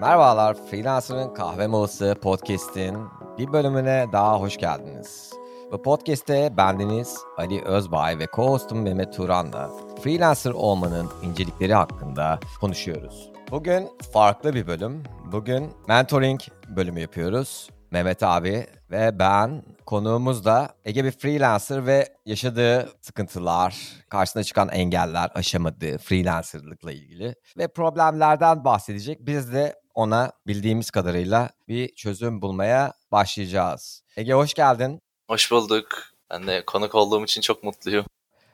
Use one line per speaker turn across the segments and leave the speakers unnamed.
Merhabalar, Freelancer'ın Kahve Molası Podcast'in bir bölümüne daha hoş geldiniz. Bu podcast'te bendeniz Ali Özbay ve co-hostum Mehmet Turan'la freelancer olmanın incelikleri hakkında konuşuyoruz. Bugün farklı bir bölüm. Bugün mentoring bölümü yapıyoruz. Mehmet abi ve ben konuğumuz da Ege bir freelancer ve yaşadığı sıkıntılar, karşısına çıkan engeller, aşamadığı freelancerlıkla ilgili ve problemlerden bahsedecek. Biz de ona bildiğimiz kadarıyla bir çözüm bulmaya başlayacağız. Ege hoş geldin.
Hoş bulduk. Ben de konuk olduğum için çok mutluyum.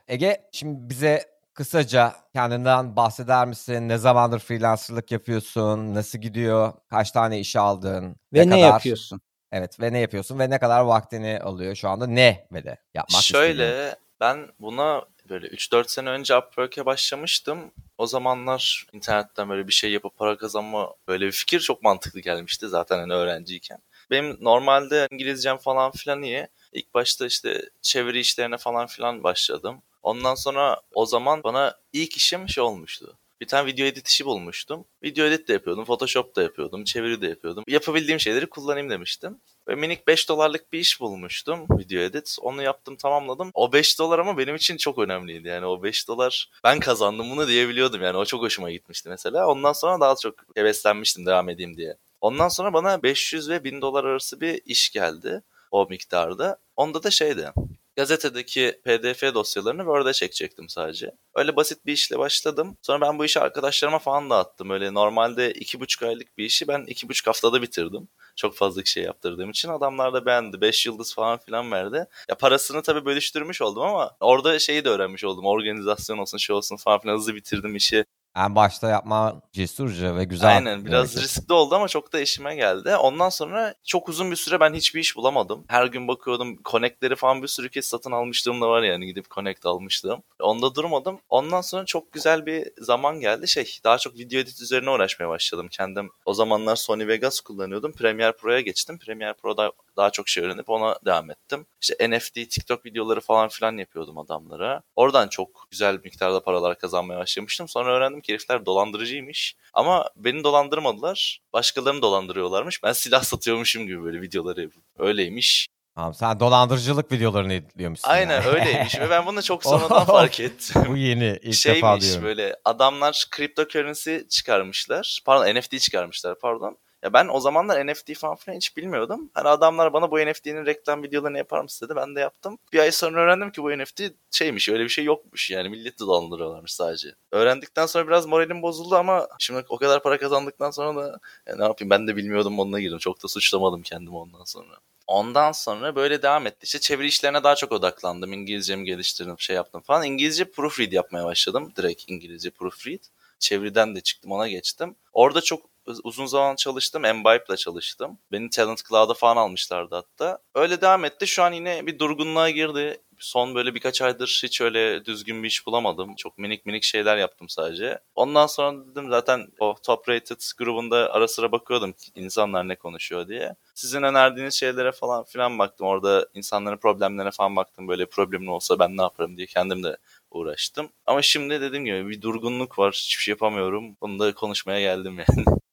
Ege şimdi bize kısaca kendinden bahseder misin? Ne zamandır freelancerlık yapıyorsun? Nasıl gidiyor? Kaç tane iş aldın?
Ve ne, ne kadar... yapıyorsun?
Evet ve ne yapıyorsun ve ne kadar vaktini alıyor şu anda ne ve de yapmak
Şöyle
istediğin?
ben buna böyle 3-4 sene önce Upwork'e başlamıştım. O zamanlar internetten böyle bir şey yapıp para kazanma böyle bir fikir çok mantıklı gelmişti zaten hani öğrenciyken. Benim normalde İngilizcem falan filan iyi. İlk başta işte çeviri işlerine falan filan başladım. Ondan sonra o zaman bana ilk işim şey olmuştu. Bir tane video edit işi bulmuştum. Video edit de yapıyordum, Photoshop da yapıyordum, çeviri de yapıyordum. Yapabildiğim şeyleri kullanayım demiştim. Ve minik 5 dolarlık bir iş bulmuştum video edit. Onu yaptım tamamladım. O 5 dolar ama benim için çok önemliydi. Yani o 5 dolar ben kazandım bunu diyebiliyordum. Yani o çok hoşuma gitmişti mesela. Ondan sonra daha çok heveslenmiştim devam edeyim diye. Ondan sonra bana 500 ve 1000 dolar arası bir iş geldi o miktarda. Onda da şeydi gazetedeki pdf dosyalarını Word'e çekecektim sadece. Öyle basit bir işle başladım. Sonra ben bu işi arkadaşlarıma falan dağıttım. Öyle normalde iki buçuk aylık bir işi ben iki buçuk haftada bitirdim. Çok fazla şey yaptırdığım için adamlar da beğendi. Beş yıldız falan filan verdi. Ya parasını tabii bölüştürmüş oldum ama orada şeyi de öğrenmiş oldum. Organizasyon olsun şey olsun falan filan hızlı bitirdim işi
en başta yapma cesurca ve güzel.
Aynen biraz hareket. riskli oldu ama çok da işime geldi. Ondan sonra çok uzun bir süre ben hiçbir iş bulamadım. Her gün bakıyordum. Connect'leri falan bir sürü kez satın almışlığım da var yani gidip Connect almıştım. Onda durmadım. Ondan sonra çok güzel bir zaman geldi. Şey daha çok video edit üzerine uğraşmaya başladım. Kendim o zamanlar Sony Vegas kullanıyordum. Premiere Pro'ya geçtim. Premiere Pro'da daha çok şey öğrenip ona devam ettim. İşte NFT, TikTok videoları falan filan yapıyordum adamlara. Oradan çok güzel miktarda paralar kazanmaya başlamıştım. Sonra öğrendim ki herifler dolandırıcıymış. Ama beni dolandırmadılar. Başkalarını dolandırıyorlarmış. Ben silah satıyormuşum gibi böyle videoları yapıp. Öyleymiş.
Tamam sen dolandırıcılık videolarını izliyormuşsun.
Aynen yani. öyleymiş ve ben bunu çok sonradan fark ettim.
Bu yeni ilk
Şeymiş,
defa diyorum.
böyle adamlar cryptocurrency çıkarmışlar. Pardon NFT çıkarmışlar pardon. Ya ben o zamanlar NFT falan filan hiç bilmiyordum. Hani adamlar bana bu NFT'nin reklam videolarını yapar mısın dedi. Ben de yaptım. Bir ay sonra öğrendim ki bu NFT şeymiş öyle bir şey yokmuş. Yani milleti dolandırıyorlarmış sadece. Öğrendikten sonra biraz moralim bozuldu ama şimdi o kadar para kazandıktan sonra da ya ne yapayım ben de bilmiyordum onunla girdim. Çok da suçlamadım kendimi ondan sonra. Ondan sonra böyle devam etti. İşte çeviri işlerine daha çok odaklandım. İngilizcemi geliştirdim, şey yaptım falan. İngilizce proofread yapmaya başladım. Direkt İngilizce proofread. Çeviriden de çıktım ona geçtim. Orada çok uzun zaman çalıştım. Embibe'la çalıştım. Beni Talent Cloud'a falan almışlardı hatta. Öyle devam etti. Şu an yine bir durgunluğa girdi. Son böyle birkaç aydır hiç öyle düzgün bir iş bulamadım. Çok minik minik şeyler yaptım sadece. Ondan sonra dedim zaten o Top Rated grubunda ara sıra bakıyordum insanlar ne konuşuyor diye. Sizin önerdiğiniz şeylere falan filan baktım. Orada insanların problemlerine falan baktım. Böyle problemin olsa ben ne yaparım diye kendim de uğraştım. Ama şimdi dediğim gibi bir durgunluk var. Hiçbir şey yapamıyorum. Bunu da konuşmaya geldim yani.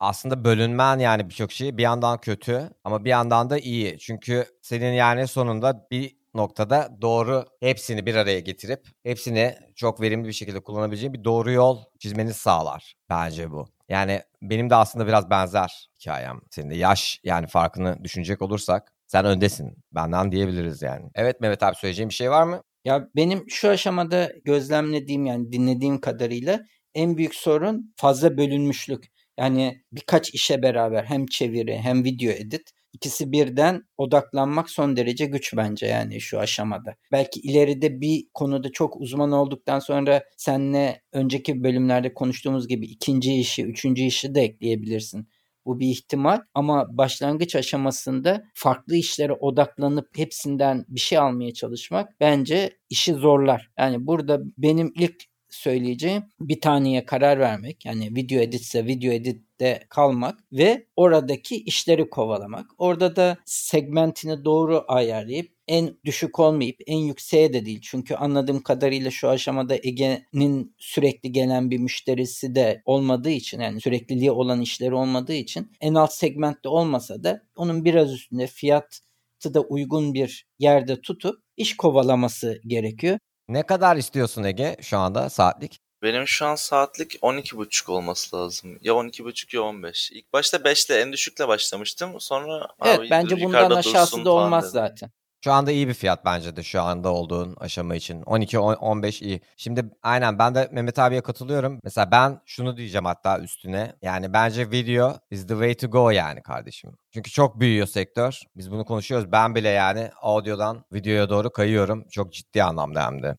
aslında bölünmen yani birçok şey bir yandan kötü ama bir yandan da iyi. Çünkü senin yani sonunda bir noktada doğru hepsini bir araya getirip hepsini çok verimli bir şekilde kullanabileceğin bir doğru yol çizmeni sağlar bence bu. Yani benim de aslında biraz benzer hikayem. Senin de yaş yani farkını düşünecek olursak sen öndesin benden diyebiliriz yani. Evet Mehmet abi söyleyeceğim bir şey var mı?
Ya benim şu aşamada gözlemlediğim yani dinlediğim kadarıyla en büyük sorun fazla bölünmüşlük. Yani birkaç işe beraber hem çeviri hem video edit ikisi birden odaklanmak son derece güç bence yani şu aşamada. Belki ileride bir konuda çok uzman olduktan sonra senle önceki bölümlerde konuştuğumuz gibi ikinci işi, üçüncü işi de ekleyebilirsin. Bu bir ihtimal ama başlangıç aşamasında farklı işlere odaklanıp hepsinden bir şey almaya çalışmak bence işi zorlar. Yani burada benim ilk söyleyeceğim bir taneye karar vermek. Yani video editse video editte kalmak ve oradaki işleri kovalamak. Orada da segmentini doğru ayarlayıp en düşük olmayıp en yükseğe de değil. Çünkü anladığım kadarıyla şu aşamada Ege'nin sürekli gelen bir müşterisi de olmadığı için yani sürekliliği olan işleri olmadığı için en alt segmentte olmasa da onun biraz üstünde fiyatı da uygun bir yerde tutup iş kovalaması gerekiyor.
Ne kadar istiyorsun Ege şu anda saatlik?
Benim şu an saatlik 12.5 olması lazım. Ya 12.5 ya 15. İlk başta 5 ile en düşükle başlamıştım. Sonra
Evet
abi
bence bundan aşağısı da olmaz
dedim.
zaten.
Şu anda iyi bir fiyat bence de şu anda olduğun aşama için. 12-15 iyi. Şimdi aynen ben de Mehmet abiye katılıyorum. Mesela ben şunu diyeceğim hatta üstüne. Yani bence video is the way to go yani kardeşim. Çünkü çok büyüyor sektör. Biz bunu konuşuyoruz. Ben bile yani audiodan videoya doğru kayıyorum. Çok ciddi anlamda hem de.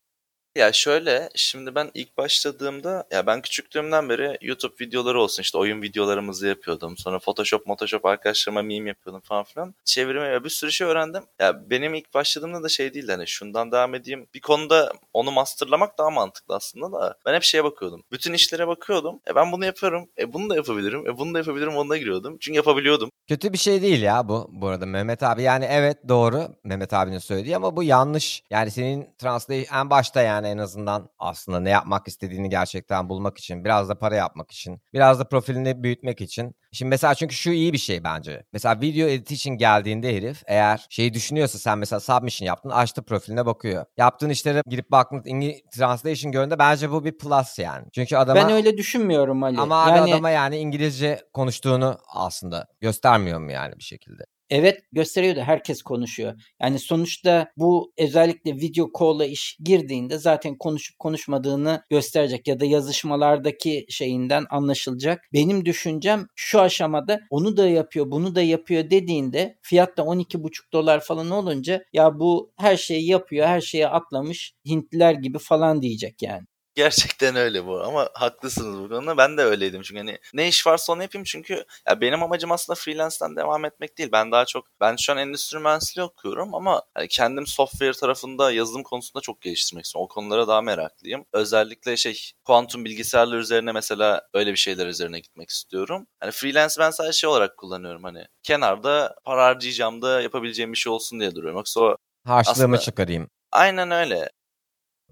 Ya şöyle şimdi ben ilk başladığımda ya ben küçüklüğümden beri YouTube videoları olsun işte oyun videolarımızı yapıyordum. Sonra Photoshop, Photoshop arkadaşlarıma meme yapıyordum falan filan. Çevirme ya bir sürü şey öğrendim. Ya benim ilk başladığımda da şey değildi hani şundan devam edeyim. Bir konuda onu masterlamak daha mantıklı aslında da. Ben hep şeye bakıyordum. Bütün işlere bakıyordum. E ben bunu yapıyorum. E bunu da yapabilirim. E bunu da yapabilirim. Onunla giriyordum. Çünkü yapabiliyordum.
Kötü bir şey değil ya bu bu arada Mehmet abi. Yani evet doğru Mehmet abinin söylediği ama bu yanlış. Yani senin translate en başta yani en azından aslında ne yapmak istediğini gerçekten bulmak için, biraz da para yapmak için, biraz da profilini büyütmek için. Şimdi mesela çünkü şu iyi bir şey bence. Mesela video edit için geldiğinde herif eğer şeyi düşünüyorsa sen mesela submission yaptın açtı profiline bakıyor. Yaptığın işlere girip baktın İngiliz translation gördüğünde bence bu bir plus yani. Çünkü adama
Ben öyle düşünmüyorum Ali.
ama
yani
adama yani İngilizce konuştuğunu aslında göstermiyor mu yani bir şekilde?
Evet gösteriyor da herkes konuşuyor. Yani sonuçta bu özellikle video call'a iş girdiğinde zaten konuşup konuşmadığını gösterecek ya da yazışmalardaki şeyinden anlaşılacak. Benim düşüncem şu aşamada onu da yapıyor, bunu da yapıyor dediğinde fiyat da 12,5 dolar falan olunca ya bu her şeyi yapıyor, her şeye atlamış Hintliler gibi falan diyecek yani.
Gerçekten öyle bu ama haklısınız bu konuda. Ben de öyleydim çünkü hani ne iş varsa onu yapayım çünkü ya benim amacım aslında freelance'den devam etmek değil. Ben daha çok ben şu an endüstri mühendisliği okuyorum ama hani kendim software tarafında yazılım konusunda çok geliştirmek istiyorum. O konulara daha meraklıyım. Özellikle şey kuantum bilgisayarlar üzerine mesela öyle bir şeyler üzerine gitmek istiyorum. Hani freelance ben sadece şey olarak kullanıyorum hani kenarda para harcayacağım da yapabileceğim bir şey olsun diye duruyorum. Yoksa o
Harçlığımı
Aslında-
çıkarayım.
aynen öyle.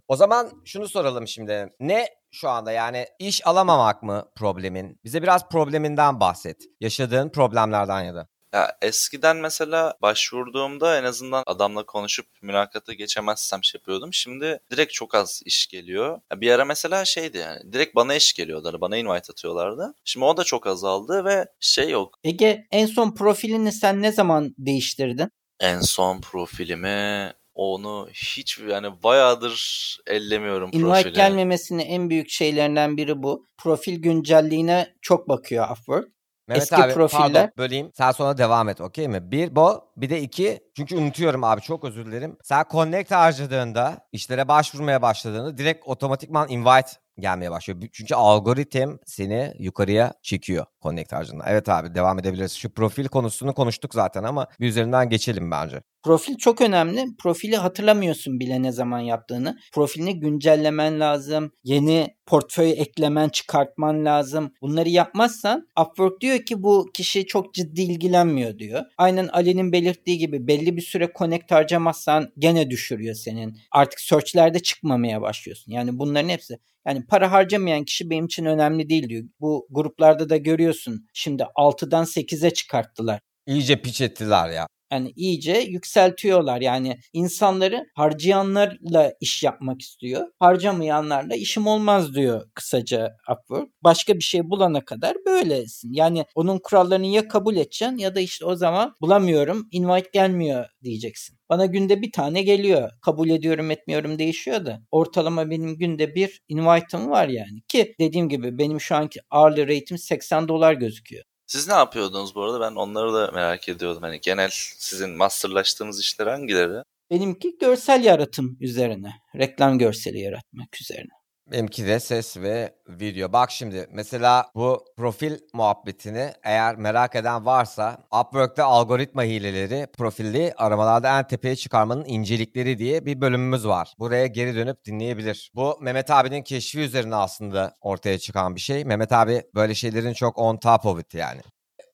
O zaman şunu soralım şimdi. Ne şu anda yani iş alamamak mı problemin? Bize biraz probleminden bahset. Yaşadığın problemlerden ya da.
Ya eskiden mesela başvurduğumda en azından adamla konuşup mülakata geçemezsem şey yapıyordum. Şimdi direkt çok az iş geliyor. Ya bir ara mesela şeydi yani direkt bana iş geliyordu. Bana invite atıyorlardı. Şimdi o da çok azaldı ve şey yok.
Ege en son profilini sen ne zaman değiştirdin?
En son profilimi onu hiç yani bayağıdır ellemiyorum
Invite
profili.
gelmemesinin en büyük şeylerinden biri bu. Profil güncelliğine çok bakıyor Upwork.
Mehmet
Eski
abi
profiller-
pardon böleyim. Sen sonra devam et okey mi? Bir bu bir de iki çünkü unutuyorum abi çok özür dilerim. Sen connect harcadığında işlere başvurmaya başladığında direkt otomatikman invite gelmeye başlıyor. Çünkü algoritm seni yukarıya çekiyor connect harcadığında. Evet abi devam edebiliriz. Şu profil konusunu konuştuk zaten ama bir üzerinden geçelim bence.
Profil çok önemli. Profili hatırlamıyorsun bile ne zaman yaptığını. Profilini güncellemen lazım. Yeni portföy eklemen, çıkartman lazım. Bunları yapmazsan Upwork diyor ki bu kişi çok ciddi ilgilenmiyor diyor. Aynen Ali'nin belirttiği gibi belli bir süre connect harcamazsan gene düşürüyor senin. Artık search'lerde çıkmamaya başlıyorsun. Yani bunların hepsi yani para harcamayan kişi benim için önemli değil diyor. Bu gruplarda da görüyorsun. Şimdi 6'dan 8'e çıkarttılar.
İyice piç ettiler ya.
Yani iyice yükseltiyorlar. Yani insanları harcayanlarla iş yapmak istiyor. Harcamayanlarla işim olmaz diyor kısaca Upwork. Başka bir şey bulana kadar böylesin. Yani onun kurallarını ya kabul edeceksin ya da işte o zaman bulamıyorum, invite gelmiyor diyeceksin. Bana günde bir tane geliyor. Kabul ediyorum etmiyorum değişiyor da. Ortalama benim günde bir invite'ım var yani. Ki dediğim gibi benim şu anki hourly rate'im 80 dolar gözüküyor.
Siz ne yapıyordunuz bu arada? Ben onları da merak ediyordum. Hani genel sizin masterlaştığınız işler hangileri?
Benimki görsel yaratım üzerine. Reklam görseli yaratmak üzerine.
Benimki de ses ve video. Bak şimdi mesela bu profil muhabbetini eğer merak eden varsa Upwork'ta algoritma hileleri profilli aramalarda en tepeye çıkarmanın incelikleri diye bir bölümümüz var. Buraya geri dönüp dinleyebilir. Bu Mehmet abinin keşfi üzerine aslında ortaya çıkan bir şey. Mehmet abi böyle şeylerin çok on top of it yani.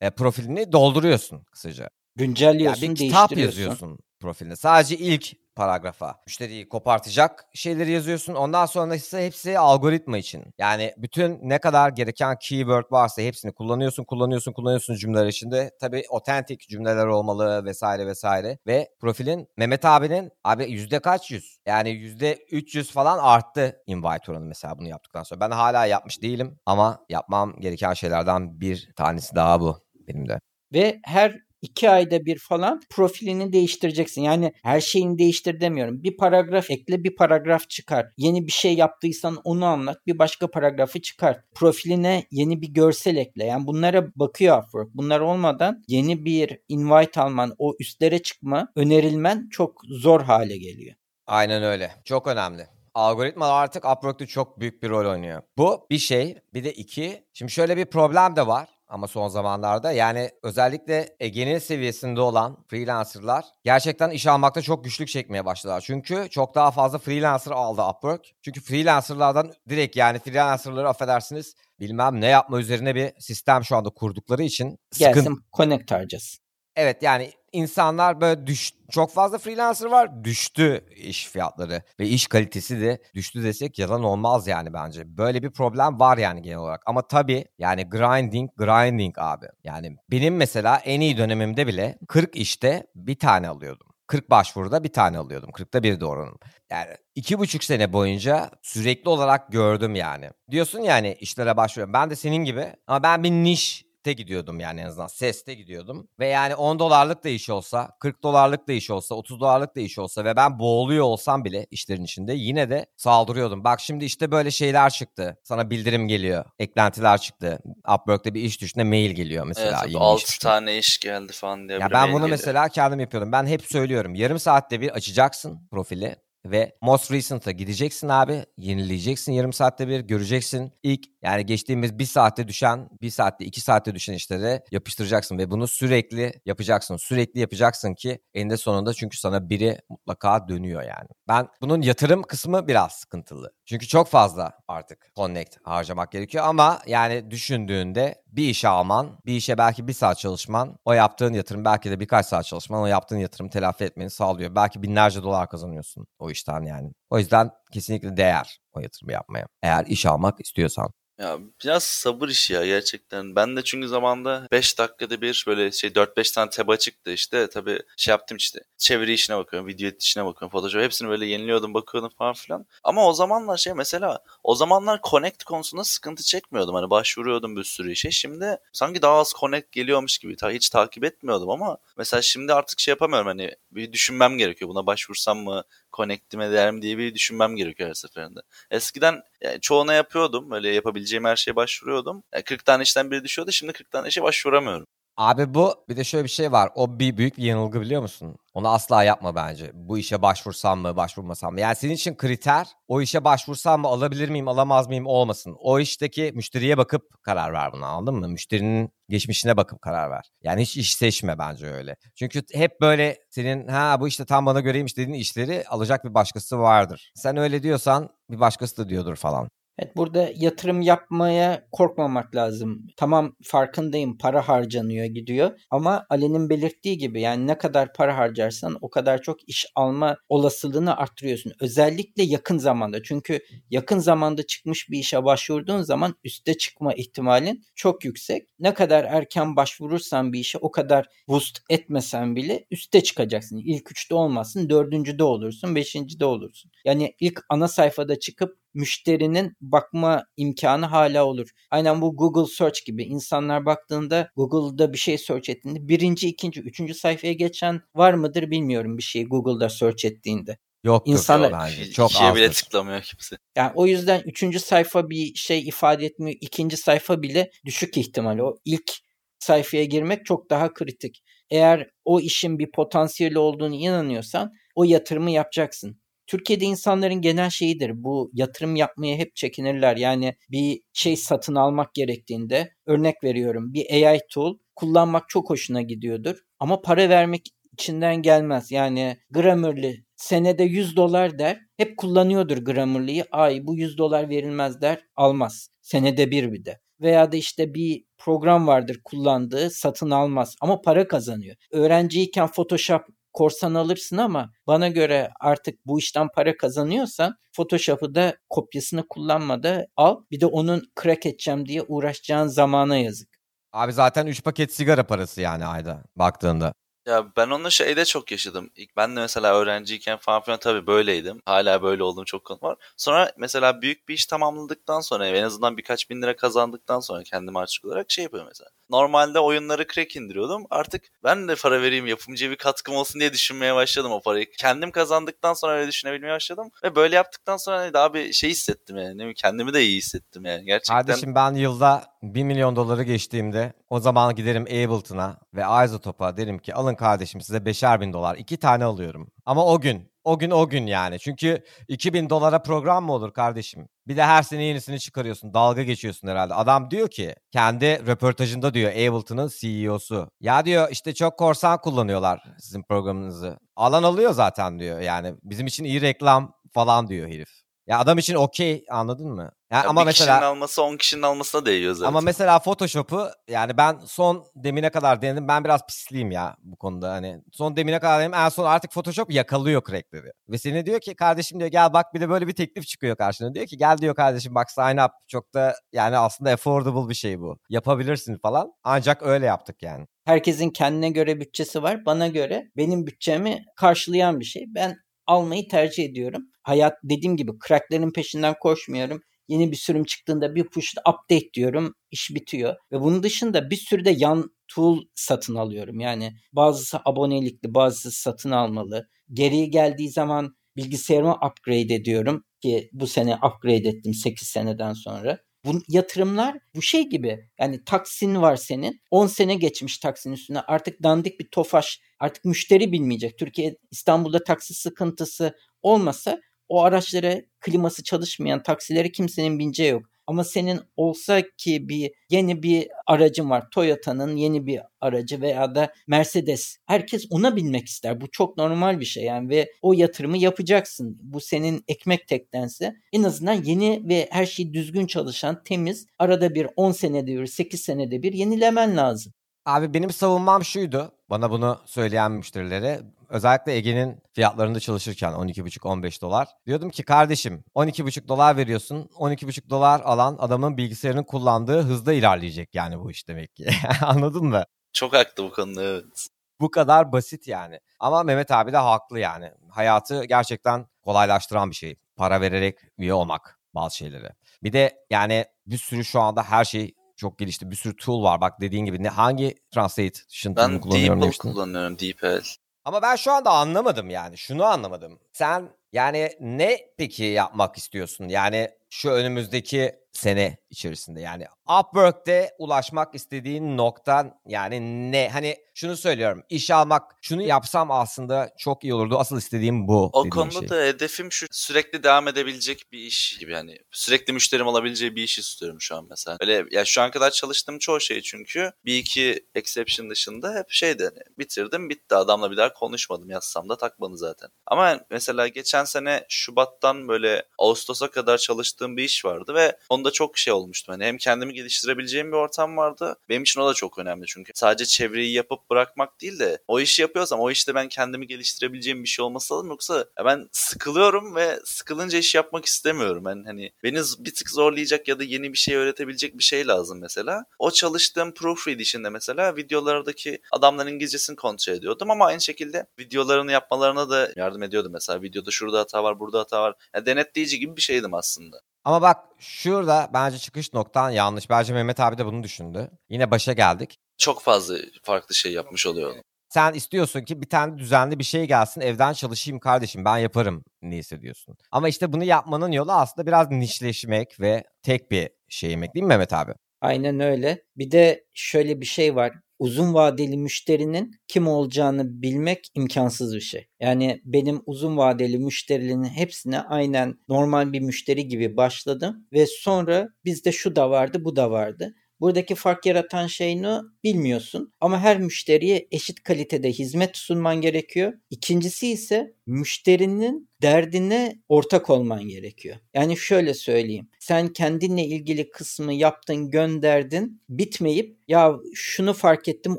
E, profilini dolduruyorsun kısaca.
Güncelliyorsun,
bir kitap
değiştiriyorsun.
yazıyorsun profiline. Sadece ilk paragrafa müşteriyi kopartacak şeyleri yazıyorsun. Ondan sonra ise hepsi algoritma için. Yani bütün ne kadar gereken keyword varsa hepsini kullanıyorsun, kullanıyorsun, kullanıyorsun cümleler içinde. Tabii otentik cümleler olmalı vesaire vesaire. Ve profilin Mehmet abinin abi yüzde kaç yüz? Yani yüzde 300 falan arttı invite oranı mesela bunu yaptıktan sonra. Ben hala yapmış değilim ama yapmam gereken şeylerden bir tanesi daha bu benim de.
Ve her iki ayda bir falan profilini değiştireceksin. Yani her şeyini değiştir demiyorum. Bir paragraf ekle bir paragraf çıkar. Yeni bir şey yaptıysan onu anlat. Bir başka paragrafı çıkart. Profiline yeni bir görsel ekle. Yani bunlara bakıyor Upwork. Bunlar olmadan yeni bir invite alman, o üstlere çıkma, önerilmen çok zor hale geliyor.
Aynen öyle. Çok önemli. Algoritmalar artık Upwork'ta çok büyük bir rol oynuyor. Bu bir şey. Bir de iki. Şimdi şöyle bir problem de var ama son zamanlarda yani özellikle Ege'nin seviyesinde olan freelancerlar gerçekten iş almakta çok güçlük çekmeye başladılar. Çünkü çok daha fazla freelancer aldı Upwork. Çünkü freelancerlardan direkt yani freelancerları affedersiniz bilmem ne yapma üzerine bir sistem şu anda kurdukları için
Gelsin sıkıntı... connect harcasın.
Evet yani insanlar böyle düş çok fazla freelancer var. Düştü iş fiyatları ve iş kalitesi de düştü desek yalan olmaz yani bence. Böyle bir problem var yani genel olarak. Ama tabii yani grinding grinding abi. Yani benim mesela en iyi dönemimde bile 40 işte bir tane alıyordum. 40 başvuruda bir tane alıyordum. 40'ta bir de oranım. Yani iki buçuk sene boyunca sürekli olarak gördüm yani. Diyorsun yani işlere başvuruyorum. Ben de senin gibi ama ben bir niş te gidiyordum yani en azından seste gidiyordum. Ve yani 10 dolarlık da iş olsa, 40 dolarlık da iş olsa, 30 dolarlık da iş olsa ve ben boğuluyor olsam bile işlerin içinde yine de saldırıyordum. Bak şimdi işte böyle şeyler çıktı. Sana bildirim geliyor. Eklentiler çıktı. Upwork'ta bir iş düşünde mail geliyor mesela.
Evet, 6 iş tane iş geldi falan diye.
Ya ben bunu geliyor. mesela kendim yapıyordum. Ben hep söylüyorum. Yarım saatte bir açacaksın profili ve most recent'a gideceksin abi. Yenileyeceksin yarım saatte bir göreceksin. İlk yani geçtiğimiz bir saatte düşen, bir saatte iki saatte düşen işleri yapıştıracaksın ve bunu sürekli yapacaksın. Sürekli yapacaksın ki eninde sonunda çünkü sana biri mutlaka dönüyor yani. Ben bunun yatırım kısmı biraz sıkıntılı. Çünkü çok fazla artık connect harcamak gerekiyor ama yani düşündüğünde bir işe alman, bir işe belki bir saat çalışman, o yaptığın yatırım belki de birkaç saat çalışman o yaptığın yatırım telafi etmeni sağlıyor. Belki binlerce dolar kazanıyorsun o işten yani. O yüzden kesinlikle değer o yatırımı yapmaya. Eğer iş almak istiyorsan.
Ya biraz sabır işi ya gerçekten. Ben de çünkü zamanda 5 dakikada bir böyle şey 4-5 tane tab çıktı işte. Tabii şey yaptım işte. Çeviri işine bakıyorum, video işine bakıyorum, Photoshop hepsini böyle yeniliyordum, bakıyordum falan filan. Ama o zamanlar şey mesela o zamanlar connect konusunda sıkıntı çekmiyordum. Hani başvuruyordum bir sürü işe. Şimdi sanki daha az connect geliyormuş gibi ta hiç takip etmiyordum ama mesela şimdi artık şey yapamıyorum hani bir düşünmem gerekiyor. Buna başvursam mı, connect'ime değer mi diye bir düşünmem gerekiyor her seferinde. Eskiden yani çoğuna yapıyordum. Öyle yapabileceğim her şeye başvuruyordum. Yani 40 tane işten biri düşüyordu. Şimdi 40 tane işe başvuramıyorum.
Abi bu bir de şöyle bir şey var. O bir büyük bir yanılgı biliyor musun? Onu asla yapma bence. Bu işe başvursam mı, başvurmasam mı? Yani senin için kriter o işe başvursam mı, alabilir miyim, alamaz mıyım olmasın. O işteki müşteriye bakıp karar ver bunu anladın mı? Müşterinin geçmişine bakıp karar ver. Yani hiç iş seçme bence öyle. Çünkü hep böyle senin ha bu işte tam bana göreymiş dediğin işleri alacak bir başkası vardır. Sen öyle diyorsan bir başkası da diyordur falan.
Evet burada yatırım yapmaya korkmamak lazım. Tamam farkındayım para harcanıyor gidiyor ama Ali'nin belirttiği gibi yani ne kadar para harcarsan o kadar çok iş alma olasılığını arttırıyorsun. Özellikle yakın zamanda çünkü yakın zamanda çıkmış bir işe başvurduğun zaman üste çıkma ihtimalin çok yüksek. Ne kadar erken başvurursan bir işe o kadar boost etmesen bile üste çıkacaksın. İlk üçte olmazsın dördüncüde olursun beşincide olursun. Yani ilk ana sayfada çıkıp müşterinin bakma imkanı hala olur. Aynen bu Google Search gibi insanlar baktığında Google'da bir şey search ettiğinde birinci, ikinci, üçüncü sayfaya geçen var mıdır bilmiyorum bir şey Google'da search ettiğinde.
Yok İnsanlar, bence. Çok
İkiye bile tıklamıyor kimse.
Yani o yüzden üçüncü sayfa bir şey ifade etmiyor. ikinci sayfa bile düşük ihtimal. O ilk sayfaya girmek çok daha kritik. Eğer o işin bir potansiyeli olduğunu inanıyorsan o yatırımı yapacaksın. Türkiye'de insanların genel şeyidir. Bu yatırım yapmaya hep çekinirler. Yani bir şey satın almak gerektiğinde örnek veriyorum bir AI tool kullanmak çok hoşuna gidiyordur. Ama para vermek içinden gelmez. Yani Grammarly senede 100 dolar der. Hep kullanıyordur Grammarly'yi. Ay bu 100 dolar verilmez der. Almaz. Senede bir bir de. Veya da işte bir program vardır kullandığı satın almaz ama para kazanıyor. Öğrenciyken Photoshop korsan alırsın ama bana göre artık bu işten para kazanıyorsan Photoshop'u da kopyasını kullanmada al. Bir de onun crack edeceğim diye uğraşacağın zamana yazık.
Abi zaten 3 paket sigara parası yani ayda baktığında.
Ya ben onu şeyde çok yaşadım. İlk ben de mesela öğrenciyken falan filan tabii böyleydim. Hala böyle olduğum çok konu var. Sonra mesela büyük bir iş tamamladıktan sonra en azından birkaç bin lira kazandıktan sonra kendim açık olarak şey yapıyorum mesela. Normalde oyunları crack indiriyordum. Artık ben de para vereyim yapımcıya bir katkım olsun diye düşünmeye başladım o parayı. Kendim kazandıktan sonra öyle düşünebilmeye başladım. Ve böyle yaptıktan sonra hani daha bir şey hissettim yani. Kendimi de iyi hissettim yani. Gerçekten.
Kardeşim ben yılda 1 milyon doları geçtiğimde o zaman giderim Ableton'a ve Isotop'a derim ki alın kardeşim size beşer bin dolar. iki tane alıyorum. Ama o gün o gün o gün yani. Çünkü 2000 dolara program mı olur kardeşim? Bir de her sene yenisini çıkarıyorsun. Dalga geçiyorsun herhalde. Adam diyor ki kendi röportajında diyor Ableton'ın CEO'su. Ya diyor işte çok korsan kullanıyorlar sizin programınızı. Alan alıyor zaten diyor. Yani bizim için iyi reklam falan diyor herif. Ya adam için okey anladın mı? Yani
Ya
ama
bir
mesela
kişinin alması 10 kişinin almasına değiyor zaten.
ama mesela Photoshop'u yani ben son demine kadar denedim. Ben biraz pisliyim ya bu konuda. Hani son demine kadar denedim. En son artık Photoshop yakalıyor crackleri. Ve seni diyor ki kardeşim diyor gel bak bir de böyle bir teklif çıkıyor karşına. Diyor ki gel diyor kardeşim bak sign up. Çok da yani aslında affordable bir şey bu. Yapabilirsin falan. Ancak öyle yaptık yani.
Herkesin kendine göre bütçesi var. Bana göre benim bütçemi karşılayan bir şey. Ben almayı tercih ediyorum. Hayat dediğim gibi cracklerin peşinden koşmuyorum. Yeni bir sürüm çıktığında bir push update diyorum. iş bitiyor. Ve bunun dışında bir sürü de yan tool satın alıyorum. Yani bazısı abonelikli, bazısı satın almalı. Geriye geldiği zaman bilgisayarımı upgrade ediyorum ki bu sene upgrade ettim 8 seneden sonra. Bu yatırımlar bu şey gibi yani taksin var senin 10 sene geçmiş taksin üstüne artık dandik bir tofaş artık müşteri bilmeyecek. Türkiye İstanbul'da taksi sıkıntısı olmasa o araçlara kliması çalışmayan taksilere kimsenin bineceği yok. Ama senin olsa ki bir yeni bir aracın var. Toyota'nın yeni bir aracı veya da Mercedes. Herkes ona binmek ister. Bu çok normal bir şey yani ve o yatırımı yapacaksın. Bu senin ekmek tektense en azından yeni ve her şey düzgün çalışan, temiz, arada bir 10 senede bir, 8 senede bir yenilemen lazım.
Abi benim savunmam şuydu. Bana bunu söyleyen müşterilere. Özellikle Ege'nin fiyatlarında çalışırken 12,5-15 dolar. Diyordum ki kardeşim 12,5 dolar veriyorsun. 12,5 dolar alan adamın bilgisayarını kullandığı hızda ilerleyecek yani bu iş demek ki. Anladın mı?
Çok haklı bu konuda evet.
Bu kadar basit yani. Ama Mehmet abi de haklı yani. Hayatı gerçekten kolaylaştıran bir şey. Para vererek üye olmak bazı şeyleri. Bir de yani bir sürü şu anda her şey çok gelişti. Bir sürü tool var. Bak dediğin gibi ne hangi translation tool'unu
Ben
kullanıyorum
DeepL
demiştin?
kullanıyorum DeepL.
Ama ben şu anda anlamadım yani. Şunu anlamadım. Sen yani ne peki yapmak istiyorsun? Yani şu önümüzdeki sene içerisinde yani Upwork'te ulaşmak istediğin noktan yani ne? Hani şunu söylüyorum. iş almak, şunu yapsam aslında çok iyi olurdu. Asıl istediğim bu.
O konuda
şey.
da hedefim şu sürekli devam edebilecek bir iş gibi yani sürekli müşterim olabileceği bir iş istiyorum şu an mesela. Öyle ya şu an kadar çalıştığım çoğu şey çünkü bir iki exception dışında hep şeydi hani bitirdim bitti adamla bir daha konuşmadım yazsam da takmadı zaten. Ama mesela geçen sene Şubat'tan böyle Ağustos'a kadar çalıştığım bir iş vardı ve onda çok şey olmuştu. Hani hem kendimi geliştirebileceğim bir ortam vardı. Benim için o da çok önemli çünkü sadece çevreyi yapıp bırakmak değil de o işi yapıyorsam o işte ben kendimi geliştirebileceğim bir şey olması lazım yoksa ben sıkılıyorum ve sıkılınca iş yapmak istemiyorum. Ben hani beni bir tık zorlayacak ya da yeni bir şey öğretebilecek bir şey lazım mesela. O çalıştığım proofread işinde mesela videolardaki adamların İngilizcesini kontrol ediyordum ama aynı şekilde videolarını yapmalarına da yardım ediyordum mesela. Videoda şurada hata var, burada hata var. Yani denetleyici gibi bir şeydim aslında.
Ama bak şurada bence çıkış noktan yanlış. Bence Mehmet abi de bunu düşündü. Yine başa geldik.
Çok fazla farklı şey yapmış oluyorum.
Sen istiyorsun ki bir tane düzenli bir şey gelsin evden çalışayım kardeşim ben yaparım ne hissediyorsun. Ama işte bunu yapmanın yolu aslında biraz nişleşmek ve tek bir şey yemek değil mi Mehmet abi?
Aynen öyle. Bir de şöyle bir şey var. Uzun vadeli müşterinin kim olacağını bilmek imkansız bir şey. Yani benim uzun vadeli müşterilerin hepsine aynen normal bir müşteri gibi başladım ve sonra bizde şu da vardı, bu da vardı. Buradaki fark yaratan şey ne bilmiyorsun ama her müşteriye eşit kalitede hizmet sunman gerekiyor. İkincisi ise müşterinin derdine ortak olman gerekiyor. Yani şöyle söyleyeyim. Sen kendinle ilgili kısmı yaptın, gönderdin, bitmeyip ya şunu fark ettim,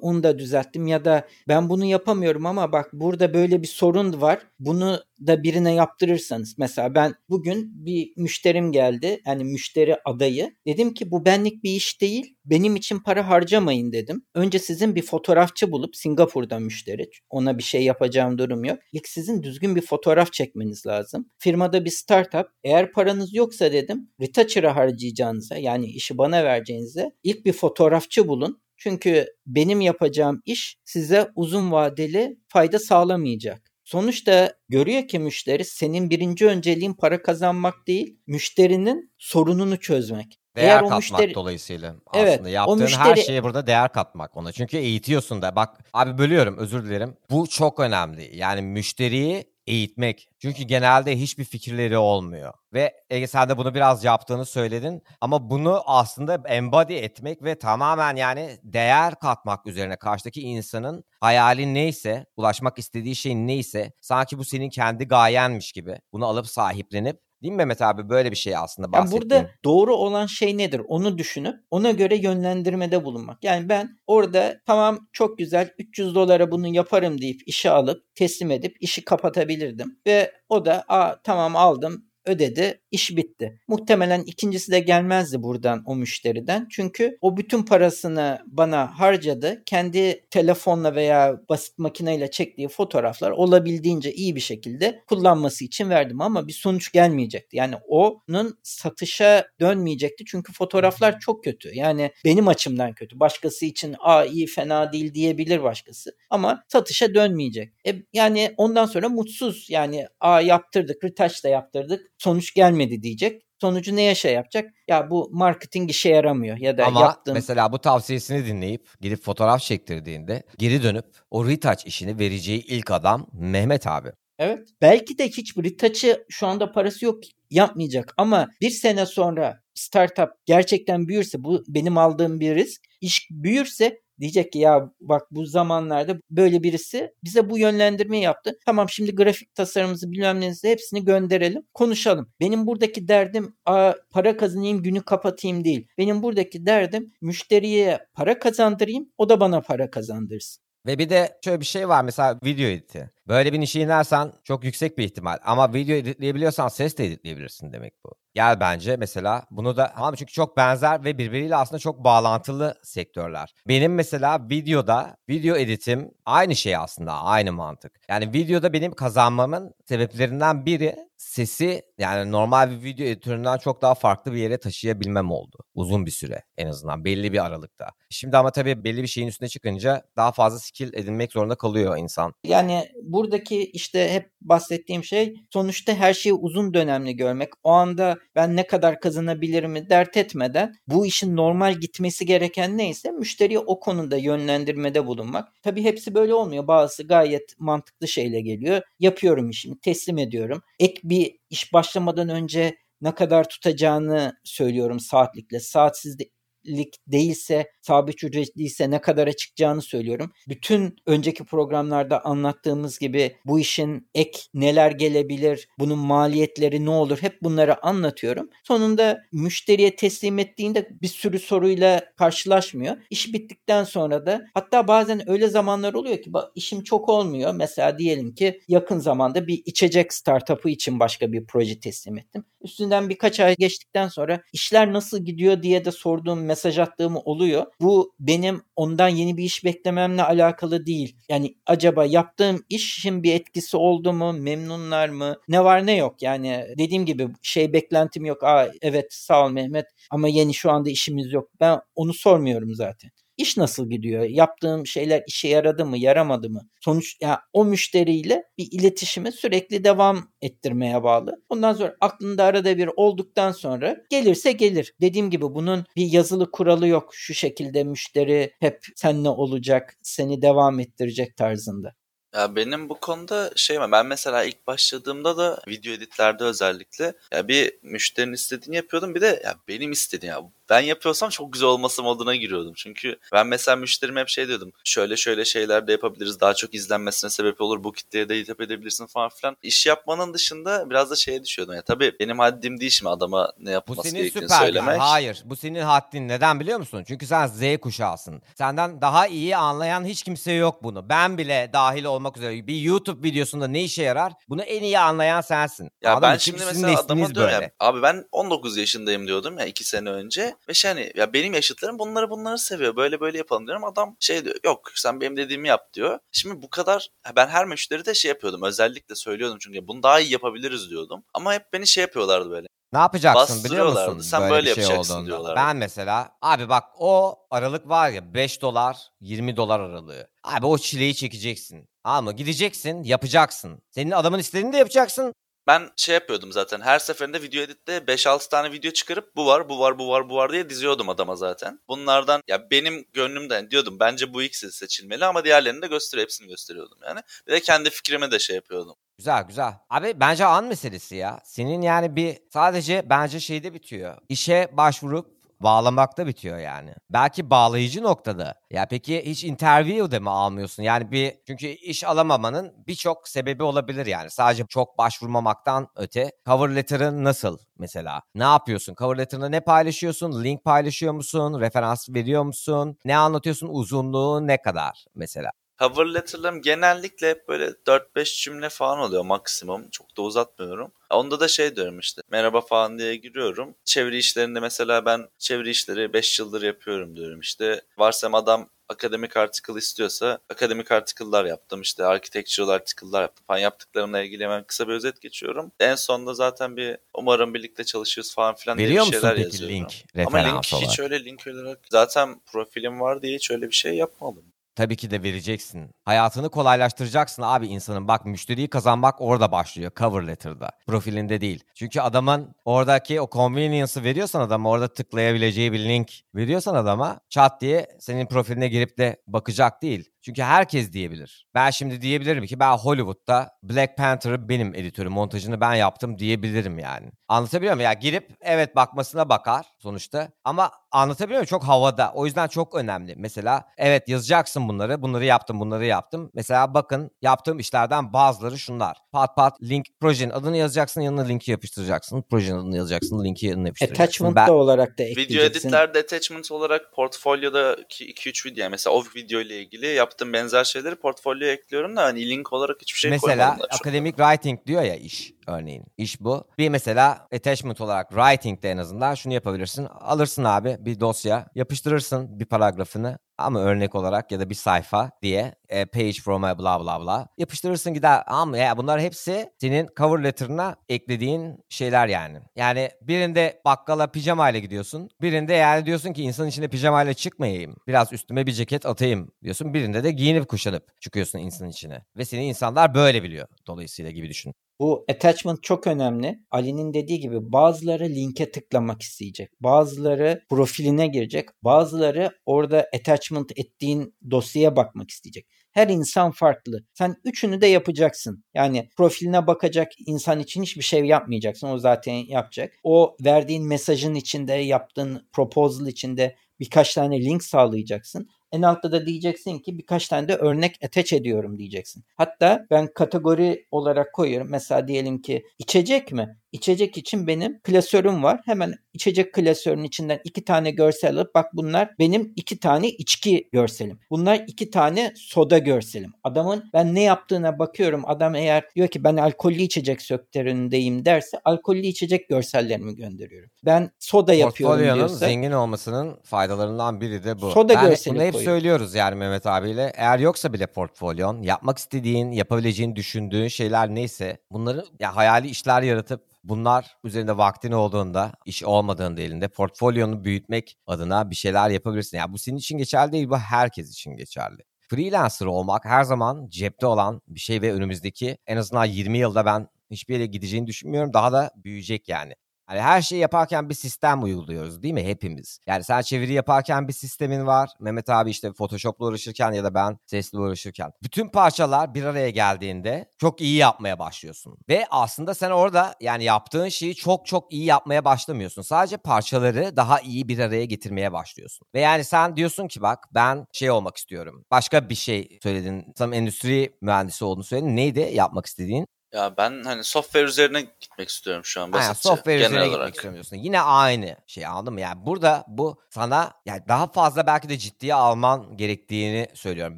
onu da düzelttim ya da ben bunu yapamıyorum ama bak burada böyle bir sorun var. Bunu da birine yaptırırsanız mesela ben bugün bir müşterim geldi. Yani müşteri adayı. Dedim ki bu benlik bir iş değil. Benim için para harcamayın dedim. Önce sizin bir fotoğrafçı bulup Singapur'da müşteri. Ona bir şey yapacağım durum yok. İlk sizin düzgün bir fotoğraf çekmeniz lazım. Firmada bir startup. Eğer paranız yoksa dedim retoucher'a harcayacağınıza yani işi bana vereceğinize ilk bir fotoğrafçı bulun. Çünkü benim yapacağım iş size uzun vadeli fayda sağlamayacak. Sonuçta görüyor ki müşteri senin birinci önceliğin para kazanmak değil, müşterinin sorununu çözmek.
Değer Eğer katmak müşteri... dolayısıyla evet, aslında yaptığın müşteri... her şeye burada değer katmak ona. Çünkü eğitiyorsun da. Bak abi bölüyorum özür dilerim. Bu çok önemli. Yani müşteriyi eğitmek. Çünkü genelde hiçbir fikirleri olmuyor. Ve Ege sen de bunu biraz yaptığını söyledin. Ama bunu aslında embody etmek ve tamamen yani değer katmak üzerine karşıdaki insanın hayali neyse, ulaşmak istediği şey neyse sanki bu senin kendi gayenmiş gibi bunu alıp sahiplenip Değil mi Mehmet abi böyle bir şey aslında bahsettiğin.
Yani burada doğru olan şey nedir onu düşünüp ona göre yönlendirmede bulunmak. Yani ben orada tamam çok güzel 300 dolara bunu yaparım deyip işe alıp teslim edip işi kapatabilirdim. Ve o da Aa, tamam aldım ödedi, iş bitti. Muhtemelen ikincisi de gelmezdi buradan o müşteriden. Çünkü o bütün parasını bana harcadı. Kendi telefonla veya basit makineyle çektiği fotoğraflar olabildiğince iyi bir şekilde kullanması için verdim ama bir sonuç gelmeyecekti. Yani onun satışa dönmeyecekti çünkü fotoğraflar çok kötü. Yani benim açımdan kötü. Başkası için a iyi fena değil diyebilir başkası ama satışa dönmeyecek. E, yani ondan sonra mutsuz yani a yaptırdık, retouch da yaptırdık sonuç gelmedi diyecek. Sonucu neye şey yapacak? Ya bu marketing işe yaramıyor ya da
Ama
yaptığım...
mesela bu tavsiyesini dinleyip gidip fotoğraf çektirdiğinde geri dönüp o retouch işini vereceği ilk adam Mehmet abi.
Evet. Belki de hiç retouch'ı şu anda parası yok yapmayacak ama bir sene sonra startup gerçekten büyürse bu benim aldığım bir risk. İş büyürse Diyecek ki ya bak bu zamanlarda böyle birisi bize bu yönlendirmeyi yaptı. Tamam şimdi grafik tasarımımızı bilmem neyse hepsini gönderelim. Konuşalım. Benim buradaki derdim a, para kazanayım günü kapatayım değil. Benim buradaki derdim müşteriye para kazandırayım o da bana para kazandırsın.
Ve bir de şöyle bir şey var mesela video editi. Böyle bir işe inersen çok yüksek bir ihtimal. Ama video editleyebiliyorsan ses de editleyebilirsin demek bu. Gel bence mesela bunu da ama çünkü çok benzer ve birbiriyle aslında çok bağlantılı sektörler. Benim mesela videoda video editim aynı şey aslında aynı mantık. Yani videoda benim kazanmamın sebeplerinden biri sesi yani normal bir video editöründen çok daha farklı bir yere taşıyabilmem oldu. Uzun bir süre en azından belli bir aralıkta. Şimdi ama tabii belli bir şeyin üstüne çıkınca daha fazla skill edinmek zorunda kalıyor insan.
Yani buradaki işte hep bahsettiğim şey sonuçta her şeyi uzun dönemli görmek. O anda ben ne kadar kazanabilirimi dert etmeden bu işin normal gitmesi gereken neyse müşteriyi o konuda yönlendirmede bulunmak. Tabii hepsi böyle olmuyor. Bazısı gayet mantıklı şeyle geliyor. Yapıyorum işimi, teslim ediyorum. Ek bir iş başlamadan önce ne kadar tutacağını söylüyorum saatlikle. Saatsiz de lik değilse, sabit ücretliyse ne kadara çıkacağını söylüyorum. Bütün önceki programlarda anlattığımız gibi bu işin ek neler gelebilir, bunun maliyetleri ne olur hep bunları anlatıyorum. Sonunda müşteriye teslim ettiğinde bir sürü soruyla karşılaşmıyor. İş bittikten sonra da hatta bazen öyle zamanlar oluyor ki işim çok olmuyor. Mesela diyelim ki yakın zamanda bir içecek startup'ı için başka bir proje teslim ettim. Üstünden birkaç ay geçtikten sonra işler nasıl gidiyor diye de sorduğum mesaj attığım oluyor. Bu benim ondan yeni bir iş beklememle alakalı değil. Yani acaba yaptığım işin bir etkisi oldu mu? Memnunlar mı? Ne var ne yok. Yani dediğim gibi şey beklentim yok. Aa evet sağ ol Mehmet ama yeni şu anda işimiz yok. Ben onu sormuyorum zaten. İş nasıl gidiyor? Yaptığım şeyler işe yaradı mı, yaramadı mı? Sonuç ya yani o müşteriyle bir iletişimi sürekli devam ettirmeye bağlı. Ondan sonra aklında arada bir olduktan sonra gelirse gelir. Dediğim gibi bunun bir yazılı kuralı yok. Şu şekilde müşteri hep seninle olacak, seni devam ettirecek tarzında.
Ya benim bu konuda şey. Ben mesela ilk başladığımda da video editlerde özellikle ya bir müşterinin istediğini yapıyordum. Bir de ya benim istediğim ya ben yapıyorsam çok güzel olması moduna giriyordum. Çünkü ben mesela müşterime hep şey diyordum. Şöyle şöyle şeyler de yapabiliriz. Daha çok izlenmesine sebep olur. Bu kitleye de hitap edebilirsin falan filan. İş yapmanın dışında biraz da şeye düşüyordum. Ya tabii benim haddim değil şimdi adama ne
Bu
yapması
senin
gerektiğini
süper.
söylemek.
Hayır. Bu senin haddin. Neden biliyor musun? Çünkü sen Z kuşağısın. Senden daha iyi anlayan hiç kimse yok bunu. Ben bile dahil olmak üzere. Bir YouTube videosunda ne işe yarar? Bunu en iyi anlayan sensin.
Ya
Anladın
ben şimdi mesela adama diyorum ya, abi ben 19 yaşındayım diyordum ya 2 sene önce ve şey hani ya benim yaşıtlarım bunları bunları seviyor böyle böyle yapalım diyorum adam şey diyor yok sen benim dediğimi yap diyor. Şimdi bu kadar ben her müşteri de şey yapıyordum özellikle söylüyordum çünkü bunu daha iyi yapabiliriz diyordum ama hep beni şey yapıyorlardı böyle.
Ne yapacaksın biliyor musun?
Sen böyle
bir şey
yapacaksın
olduğunda?
diyorlardı.
Ben mesela abi bak o aralık var ya 5 dolar 20 dolar aralığı. Abi o çileyi çekeceksin. Ama gideceksin yapacaksın. Senin adamın istediğini de yapacaksın.
Ben şey yapıyordum zaten her seferinde video editte 5-6 tane video çıkarıp bu var bu var bu var bu var diye diziyordum adama zaten. Bunlardan ya benim gönlümden diyordum bence bu ikisi seçilmeli ama diğerlerini de göster hepsini gösteriyordum yani. Bir de kendi fikrime de şey yapıyordum.
Güzel güzel. Abi bence an meselesi ya. Senin yani bir sadece bence şeyde bitiyor. İşe başvurup bağlamakta bitiyor yani. Belki bağlayıcı noktada. Ya peki hiç interview'de mi almıyorsun? Yani bir çünkü iş alamamanın birçok sebebi olabilir yani. Sadece çok başvurmamaktan öte. Cover letter'ın nasıl mesela? Ne yapıyorsun? Cover letter'ında ne paylaşıyorsun? Link paylaşıyor musun? Referans veriyor musun? Ne anlatıyorsun? Uzunluğu ne kadar mesela?
Cover letter'larım genellikle hep böyle 4-5 cümle falan oluyor maksimum. Çok da uzatmıyorum. Onda da şey diyorum işte. Merhaba falan diye giriyorum. Çeviri işlerinde mesela ben çeviri işleri 5 yıldır yapıyorum diyorum işte. Varsam adam akademik article istiyorsa akademik article'lar yaptım işte architectural article'lar yaptım falan yaptıklarımla ilgili hemen kısa bir özet geçiyorum. En sonunda zaten bir umarım birlikte çalışıyoruz falan filan diye
Veriyor
bir
musun
şeyler
peki
yazıyorum.
link?
Ama link
olarak.
hiç öyle link olarak zaten profilim var diye hiç öyle bir şey yapmadım.
Tabii ki de vereceksin. Hayatını kolaylaştıracaksın abi insanın. Bak müşteriyi kazanmak orada başlıyor. Cover letter'da. Profilinde değil. Çünkü adamın oradaki o convenience'ı veriyorsan adama orada tıklayabileceği bir link veriyorsan adama çat diye senin profiline girip de bakacak değil. Çünkü herkes diyebilir. Ben şimdi diyebilirim ki ben Hollywood'da Black Panther'ı benim editörüm, montajını ben yaptım diyebilirim yani. Anlatabiliyor muyum? Ya girip evet bakmasına bakar sonuçta. Ama anlatabiliyor muyum? Çok havada. O yüzden çok önemli. Mesela evet yazacaksın bunları. Bunları yaptım, bunları yaptım. Mesela bakın yaptığım işlerden bazıları şunlar. Pat pat link projenin adını yazacaksın, yanına linki yapıştıracaksın. Projenin adını yazacaksın, linki yanına yapıştıracaksın.
Attachment
Ben-
da olarak da
Video
ekleyeceksin.
editlerde attachment olarak portfolyodaki 2-3 video yani mesela o video ile ilgili yaptığım benzer şeyleri portfolyoya ekliyorum da hani link olarak hiçbir şey
mesela
koymadım. çok.
academic writing diyor ya iş örneğin. İş bu. Bir mesela attachment olarak writing'de en azından şunu yapabilirsin. Alırsın abi bir dosya, yapıştırırsın bir paragrafını ama örnek olarak ya da bir sayfa diye e, page from a bla bla bla yapıştırırsın gider ama ya bunlar hepsi senin cover letter'ına eklediğin şeyler yani. Yani birinde bakkala pijamayla gidiyorsun. Birinde yani diyorsun ki insan içinde pijamayla çıkmayayım. Biraz üstüme bir ceket atayım diyorsun. Birinde de giyinip kuşanıp çıkıyorsun insan içine. Ve seni insanlar böyle biliyor dolayısıyla gibi düşün.
Bu attachment çok önemli. Ali'nin dediği gibi bazıları linke tıklamak isteyecek. Bazıları profiline girecek. Bazıları orada attachment ettiğin dosyaya bakmak isteyecek. Her insan farklı. Sen üçünü de yapacaksın. Yani profiline bakacak insan için hiçbir şey yapmayacaksın. O zaten yapacak. O verdiğin mesajın içinde, yaptığın proposal içinde birkaç tane link sağlayacaksın. En altta da diyeceksin ki birkaç tane de örnek attach ediyorum diyeceksin. Hatta ben kategori olarak koyuyorum. Mesela diyelim ki içecek mi? İçecek için benim klasörüm var. Hemen içecek klasörünün içinden iki tane görsel alıp bak bunlar benim iki tane içki görselim. Bunlar iki tane soda görselim. Adamın ben ne yaptığına bakıyorum. Adam eğer diyor ki ben alkollü içecek sektöründeyim derse alkollü içecek görsellerimi gönderiyorum. Ben soda yapıyorum diyorsa
zengin olmasının faydalarından biri de bu.
Soda
yani
görseli
bunu hep söylüyoruz yani Mehmet abiyle. Eğer yoksa bile portfolyon, yapmak istediğin, yapabileceğin, düşündüğün şeyler neyse bunları ya hayali işler yaratıp bunlar üzerinde vaktin olduğunda, iş olmadığında elinde portfolyonu büyütmek adına bir şeyler yapabilirsin. Ya bu senin için geçerli değil, bu herkes için geçerli. Freelancer olmak her zaman cepte olan bir şey ve önümüzdeki en azından 20 yılda ben hiçbir yere gideceğini düşünmüyorum. Daha da büyüyecek yani. Hani her şeyi yaparken bir sistem uyguluyoruz değil mi hepimiz? Yani sen çeviri yaparken bir sistemin var. Mehmet abi işte Photoshop'la uğraşırken ya da ben sesle uğraşırken. Bütün parçalar bir araya geldiğinde çok iyi yapmaya başlıyorsun. Ve aslında sen orada yani yaptığın şeyi çok çok iyi yapmaya başlamıyorsun. Sadece parçaları daha iyi bir araya getirmeye başlıyorsun. Ve yani sen diyorsun ki bak ben şey olmak istiyorum. Başka bir şey söyledin. Tam endüstri mühendisi olduğunu söyledin. Neydi yapmak istediğin?
Ya ben hani software üzerine gitmek istiyorum şu an
Aynen,
basitçe.
software
genel
üzerine
olarak.
gitmek istemiyorsun. Yine aynı şey anladın mı? Yani burada bu sana yani daha fazla belki de ciddiye alman gerektiğini söylüyorum.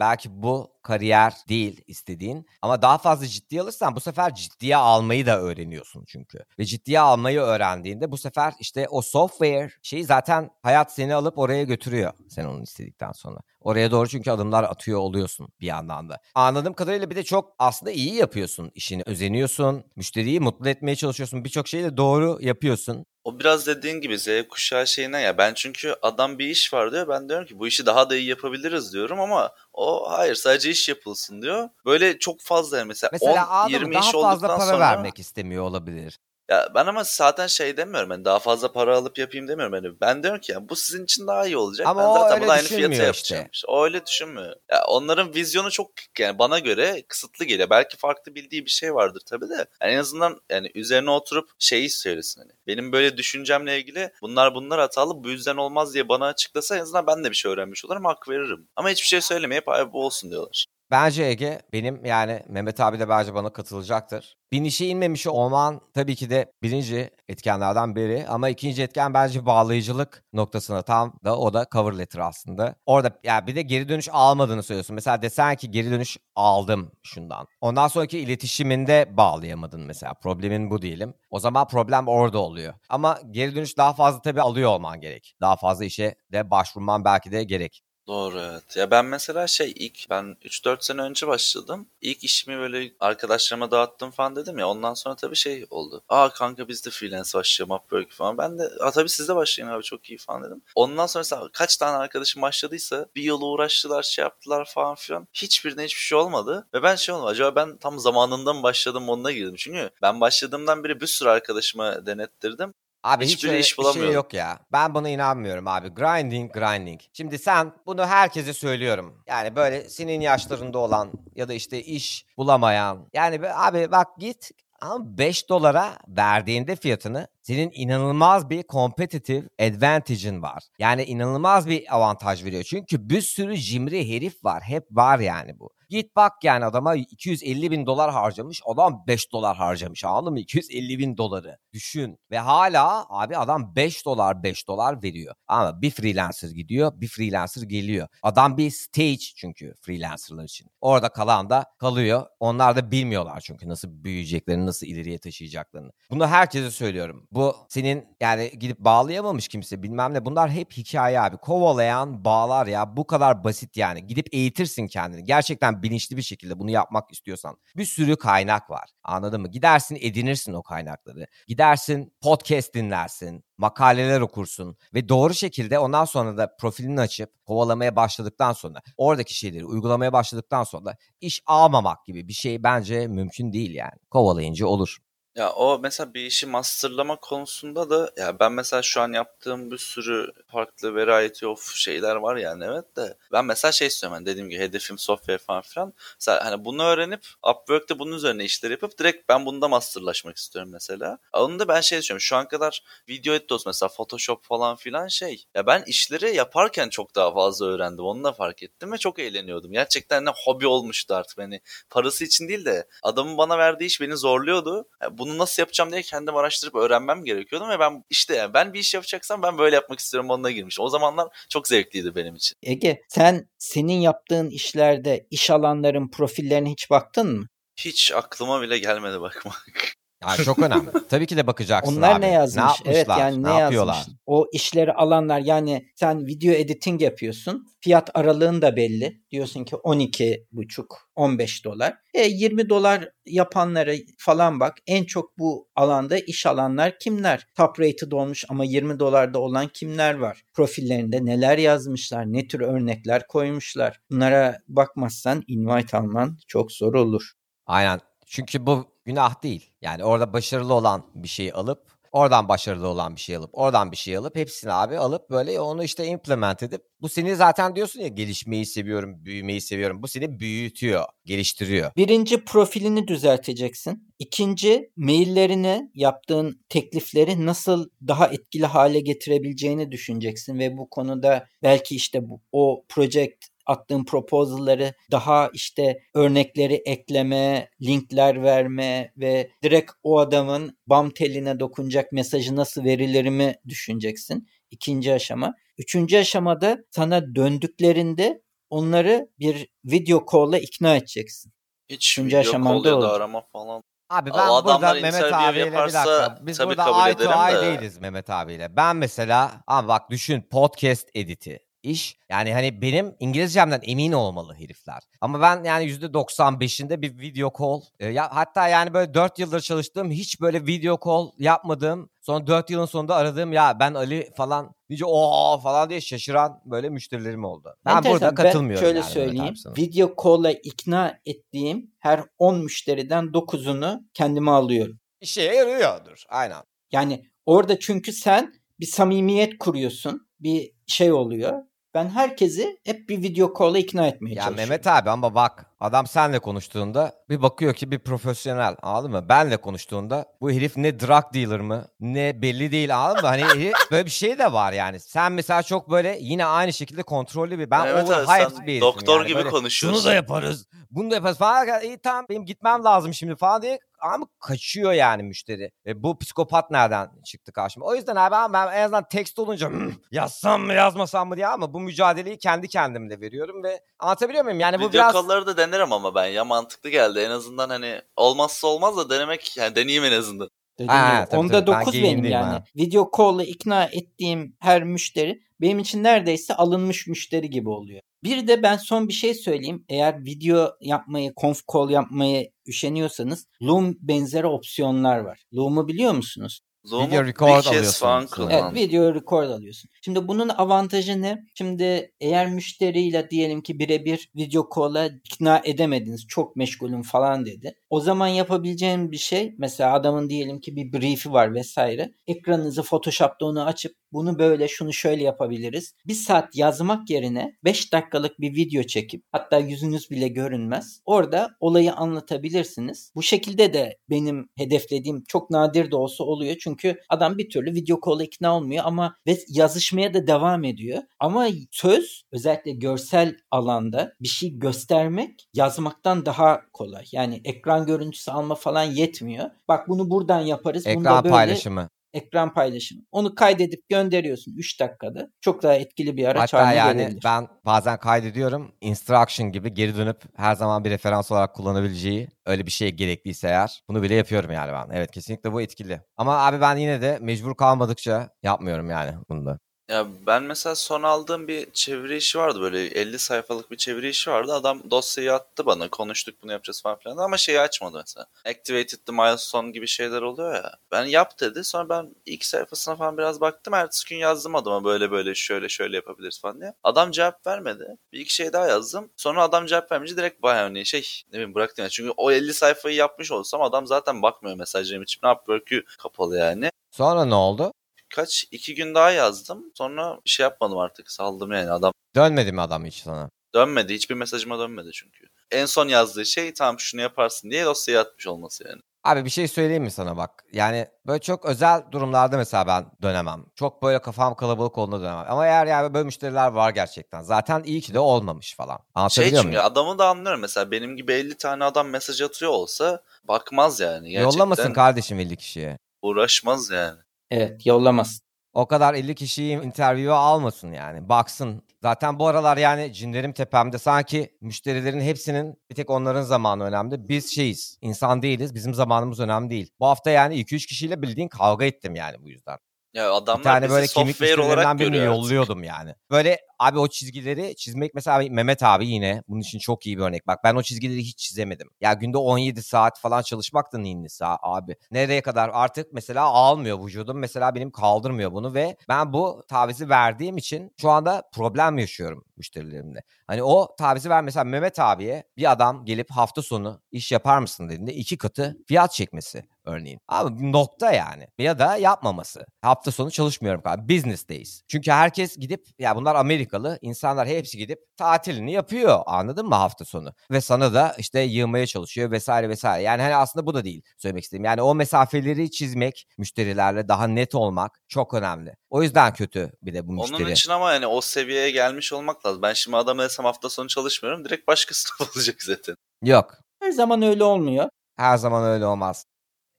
Belki bu kariyer değil istediğin ama daha fazla ciddiye alırsan bu sefer ciddiye almayı da öğreniyorsun çünkü. Ve ciddiye almayı öğrendiğinde bu sefer işte o software şeyi zaten hayat seni alıp oraya götürüyor sen onu istedikten sonra. Oraya doğru çünkü adımlar atıyor oluyorsun bir yandan da. Anladığım kadarıyla bir de çok aslında iyi yapıyorsun işini. Özeniyorsun, müşteriyi mutlu etmeye çalışıyorsun. Birçok şeyi de doğru yapıyorsun.
O biraz dediğin gibi Z kuşağı şeyine ya ben çünkü adam bir iş var diyor ben diyorum ki bu işi daha da iyi yapabiliriz diyorum ama o hayır sadece iş yapılsın diyor. Böyle çok fazla yani mesela,
Mesela
10
anladın mı?
20
daha
iş
fazla
olduktan
para
sonra
vermek istemiyor olabilir.
Ya ben ama zaten şey demiyorum hani daha fazla para alıp yapayım demiyorum hani ben diyorum ki ya bu sizin için daha iyi olacak.
Ama
ben zaten bunu aynı fiyata
işte.
yapacağım. İşte O öyle düşünmüyor. Ya onların vizyonu çok yani bana göre kısıtlı geliyor. Belki farklı bildiği bir şey vardır tabii de. Yani en azından yani üzerine oturup şeyi söylesin hani. Benim böyle düşüncemle ilgili bunlar bunlar hatalı bu yüzden olmaz diye bana açıklasa en azından ben de bir şey öğrenmiş olurum hak veririm. Ama hiçbir şey söylemeyip "Ay, bu olsun diyorlar.
Bence Ege benim yani Mehmet abi de bence bana katılacaktır. Bir işe inmemiş olman tabii ki de birinci etkenlerden biri ama ikinci etken bence bağlayıcılık noktasına tam da o da cover letter aslında. Orada ya bir de geri dönüş almadığını söylüyorsun. Mesela desen ki geri dönüş aldım şundan. Ondan sonraki iletişiminde bağlayamadın mesela. Problemin bu diyelim. O zaman problem orada oluyor. Ama geri dönüş daha fazla tabii alıyor olman gerek. Daha fazla işe de başvurman belki de gerek.
Doğru evet. Ya ben mesela şey ilk ben 3-4 sene önce başladım. İlk işimi böyle arkadaşlarıma dağıttım falan dedim ya. Ondan sonra tabii şey oldu. Aa kanka biz de freelance başlayalım Upwork falan. Ben de Aa, tabii siz de başlayın abi çok iyi falan dedim. Ondan sonra mesela kaç tane arkadaşım başladıysa bir yıl uğraştılar şey yaptılar falan filan. Hiçbirine hiçbir şey olmadı. Ve ben şey oldu. Acaba ben tam zamanında mı başladım onunla girdim. Çünkü ben başladığımdan beri bir sürü arkadaşıma denettirdim.
Abi hiç öyle
iş
şey
bulamıyorum.
yok ya. Ben buna inanmıyorum abi. Grinding, grinding. Şimdi sen bunu herkese söylüyorum. Yani böyle senin yaşlarında olan ya da işte iş bulamayan. Yani abi bak git ama 5 dolara verdiğinde fiyatını senin inanılmaz bir competitive advantage'ın var. Yani inanılmaz bir avantaj veriyor. Çünkü bir sürü cimri herif var. Hep var yani bu. Git bak yani adama 250 bin dolar harcamış. Adam 5 dolar harcamış anladın mı? 250 bin doları. Düşün. Ve hala abi adam 5 dolar 5 dolar veriyor. Ama bir freelancer gidiyor bir freelancer geliyor. Adam bir stage çünkü freelancerlar için. Orada kalan da kalıyor. Onlar da bilmiyorlar çünkü nasıl büyüyeceklerini, nasıl ileriye taşıyacaklarını. Bunu herkese söylüyorum. Bu senin yani gidip bağlayamamış kimse bilmem ne. Bunlar hep hikaye abi. Kovalayan bağlar ya. Bu kadar basit yani. Gidip eğitirsin kendini. Gerçekten bilinçli bir şekilde bunu yapmak istiyorsan. Bir sürü kaynak var. Anladın mı? Gidersin edinirsin o kaynakları. Gidersin podcast dinlersin. Makaleler okursun ve doğru şekilde ondan sonra da profilini açıp kovalamaya başladıktan sonra oradaki şeyleri uygulamaya başladıktan sonra iş almamak gibi bir şey bence mümkün değil yani. Kovalayınca olur.
Ya o mesela bir işi masterlama konusunda da ya ben mesela şu an yaptığım bir sürü farklı variety of şeyler var yani evet de ben mesela şey istiyorum hani dediğim gibi hedefim software falan filan. Mesela hani bunu öğrenip Upwork'te bunun üzerine işler yapıp direkt ben bunda masterlaşmak istiyorum mesela. Onu da ben şey düşünüyorum şu an kadar video edit olsun mesela Photoshop falan filan şey. Ya ben işleri yaparken çok daha fazla öğrendim onu da fark ettim ve çok eğleniyordum. Gerçekten ne hobi olmuştu artık hani parası için değil de adamın bana verdiği iş beni zorluyordu. Ya bunu nasıl yapacağım diye kendim araştırıp öğrenmem gerekiyordu ve ben işte yani ben bir iş yapacaksam ben böyle yapmak istiyorum onunla girmiştim. O zamanlar çok zevkliydi benim için.
Ege sen senin yaptığın işlerde iş alanların profillerine hiç baktın mı?
Hiç aklıma bile gelmedi bakmak.
Yani çok önemli. Tabii ki de bakacaksın
Onlar
abi.
ne yazmış? evet
yapmışlar,
yani ne,
ne yapıyorlar?
yazmış? O işleri alanlar yani sen video editing yapıyorsun. Fiyat aralığın da belli. Diyorsun ki 12 buçuk 15 dolar. E 20 dolar yapanlara falan bak. En çok bu alanda iş alanlar kimler? Top rated olmuş ama 20 dolarda olan kimler var? Profillerinde neler yazmışlar? Ne tür örnekler koymuşlar? Bunlara bakmazsan invite alman çok zor olur.
Aynen. Çünkü bu günah değil. Yani orada başarılı olan bir şeyi alıp oradan başarılı olan bir şey alıp, oradan bir şey alıp hepsini abi alıp böyle onu işte implement edip bu seni zaten diyorsun ya gelişmeyi seviyorum, büyümeyi seviyorum. Bu seni büyütüyor, geliştiriyor.
Birinci profilini düzelteceksin. İkinci maillerini, yaptığın teklifleri nasıl daha etkili hale getirebileceğini düşüneceksin ve bu konuda belki işte bu, o project attığın proposal'ları daha işte örnekleri ekleme, linkler verme ve direkt o adamın bam teline dokunacak mesajı nasıl verilir mi düşüneceksin. İkinci aşama. Üçüncü aşamada sana döndüklerinde onları bir video call'la ikna edeceksin.
Hiç
Üçüncü
video
aşamada
call ya da arama falan.
Abi
O
ben burada
adamlar
Mehmet abiyle bir dakika. Biz burada eye to eye
de.
değiliz Mehmet abiyle. Ben mesela ama bak düşün podcast editi iş. Yani hani benim İngilizcemden emin olmalı herifler. Ama ben yani %95'inde bir video call. e, ya hatta yani böyle 4 yıldır çalıştığım hiç böyle video call yapmadığım son 4 yılın sonunda aradığım ya ben Ali falan deyince o falan diye şaşıran böyle müşterilerim oldu. Ben
Enteresan.
burada katılmıyorum
Ben şöyle
yani
söyleyeyim. Video call'la ikna ettiğim her 10 müşteriden 9'unu kendime alıyorum.
İşe yarıyordur. Aynen.
Yani orada çünkü sen bir samimiyet kuruyorsun. Bir şey oluyor. Ben herkesi hep bir video call'a ikna etmeye
Ya
çalışıyorum.
Mehmet abi ama bak adam senle konuştuğunda bir bakıyor ki bir profesyonel anladın mı? Benle konuştuğunda bu herif ne drug dealer mı ne belli değil anladın mı? Hani böyle bir şey de var yani. Sen mesela çok böyle yine aynı şekilde kontrollü bir ben
Evet
overhyped bir
doktor
yani.
gibi
Böyle,
konuşuyorsun.
Şunu da yaparız bunu da yaparız falan. İyi tamam benim gitmem lazım şimdi falan diye ama kaçıyor yani müşteri. E, bu psikopat nereden çıktı karşıma? O yüzden abi ben en azından tekst olunca "Hmm, yazsam mı yazmasam mı diye ama bu mücadeleyi kendi kendimle veriyorum ve anlatabiliyor muyum? Yani bu
Video
biraz
da denerim ama ben ya mantıklı geldi. En azından hani olmazsa olmaz da denemek yani deneyeyim en azından.
Ha, tabii,
Onda
tabii. Ben
9 benim
giyindiyim
yani.
ha.
Video call'la ikna ettiğim her müşteri benim için neredeyse alınmış müşteri gibi oluyor. Bir de ben son bir şey söyleyeyim. Eğer video yapmayı, conf call yapmayı üşeniyorsanız Loom benzeri opsiyonlar var. Loom'u biliyor musunuz?
Zoom'u
Video record alıyorsun.
falan.
Evet
video record alıyorsun. Şimdi bunun avantajı ne? Şimdi eğer müşteriyle diyelim ki birebir video call'a ikna edemediniz. Çok meşgulüm falan dedi. O zaman yapabileceğim bir şey mesela adamın diyelim ki bir brief'i var vesaire. Ekranınızı Photoshop'ta onu açıp bunu böyle şunu şöyle yapabiliriz. Bir saat yazmak yerine 5 dakikalık bir video çekip hatta yüzünüz bile görünmez. Orada olayı anlatabilirsiniz. Bu şekilde de benim hedeflediğim çok nadir de olsa oluyor. Çünkü adam bir türlü video call'a ikna olmuyor ama ve yazışmaya da devam ediyor. Ama söz özellikle görsel alanda bir şey göstermek yazmaktan daha kolay. Yani ekran görüntüsü alma falan yetmiyor. Bak bunu buradan yaparız.
ekran
böyle
paylaşımı.
ekran paylaşımı. Onu kaydedip gönderiyorsun 3 dakikada. Çok daha etkili bir araç
Hatta
haline
yani
gelebilir.
ben bazen kaydediyorum. Instruction gibi geri dönüp her zaman bir referans olarak kullanabileceği öyle bir şey gerekliyse eğer bunu bile yapıyorum yani ben. Evet kesinlikle bu etkili. Ama abi ben yine de mecbur kalmadıkça yapmıyorum yani bunu da.
Ya ben mesela son aldığım bir çeviri işi vardı böyle 50 sayfalık bir çeviri işi vardı. Adam dosyayı attı bana konuştuk bunu yapacağız falan filan ama şeyi açmadı mesela. Activated the milestone gibi şeyler oluyor ya. Ben yap dedi sonra ben ilk sayfasına falan biraz baktım. Ertesi gün yazdım adama böyle böyle şöyle şöyle yapabiliriz falan diye. Adam cevap vermedi. Bir iki şey daha yazdım. Sonra adam cevap vermeyince direkt bayağı hani şey ne bileyim bıraktım yani. Çünkü o 50 sayfayı yapmış olsam adam zaten bakmıyor mesajlarım için. Upwork'ü kapalı yani
Sonra ne oldu?
Kaç iki gün daha yazdım. Sonra şey yapmadım artık. Saldım yani. Adam
Dönmedi mi adam hiç sana?
dönmedi. Hiçbir mesajıma dönmedi çünkü. En son yazdığı şey tamam şunu yaparsın diye dosyaya atmış olması yani.
Abi bir şey söyleyeyim mi sana bak. Yani böyle çok özel durumlarda mesela ben dönemem. Çok böyle kafam kalabalık olduğunda dönemem. Ama eğer yani böyle müşteriler var gerçekten. Zaten iyi ki de olmaş falan.
Şey
Anlatabiliyor
çünkü
muyum?
adamı da anlıyorum. Mesela benim gibi 50 tane adam mesaj atıyor olsa bakmaz yani. Gerçekten
Yollamasın kardeşim 50 kişiye.
uğraşmaz yani.
Evet yollamaz.
O kadar 50 kişiyi interview'a almasın yani. Baksın. Zaten bu aralar yani cinlerim tepemde. Sanki müşterilerin hepsinin bir tek onların zamanı önemli. Biz şeyiz. insan değiliz. Bizim zamanımız önemli değil. Bu hafta yani 2-3 kişiyle bildiğin kavga ettim yani bu yüzden.
Ya adamlar
Bir tane böyle kemik
olarak
birini
artık.
yolluyordum yani. Böyle abi o çizgileri çizmek mesela Mehmet abi yine bunun için çok iyi bir örnek. Bak ben o çizgileri hiç çizemedim. Ya günde 17 saat falan çalışmak da neyin nesi abi. Nereye kadar artık mesela almıyor vücudum. Mesela benim kaldırmıyor bunu ve ben bu tavizi verdiğim için şu anda problem yaşıyorum. Müşterilerimle. Hani o tavizi ver mesela Mehmet abiye bir adam gelip hafta sonu iş yapar mısın dediğinde iki katı fiyat çekmesi örneğin. Abi nokta yani. Ya da yapmaması. Hafta sonu çalışmıyorum. Business days. Çünkü herkes gidip ya bunlar Amerikalı. insanlar hepsi gidip tatilini yapıyor. Anladın mı hafta sonu? Ve sana da işte yığmaya çalışıyor vesaire vesaire. Yani hani aslında bu da değil söylemek istediğim. Yani o mesafeleri çizmek, müşterilerle daha net olmak çok önemli. O yüzden kötü bir de bu müşteri.
Onun için ama yani o seviyeye gelmiş olmak lazım. Ben şimdi adama desem hafta sonu çalışmıyorum direkt başkasına olacak zaten.
Yok.
Her zaman öyle olmuyor.
Her zaman öyle olmaz.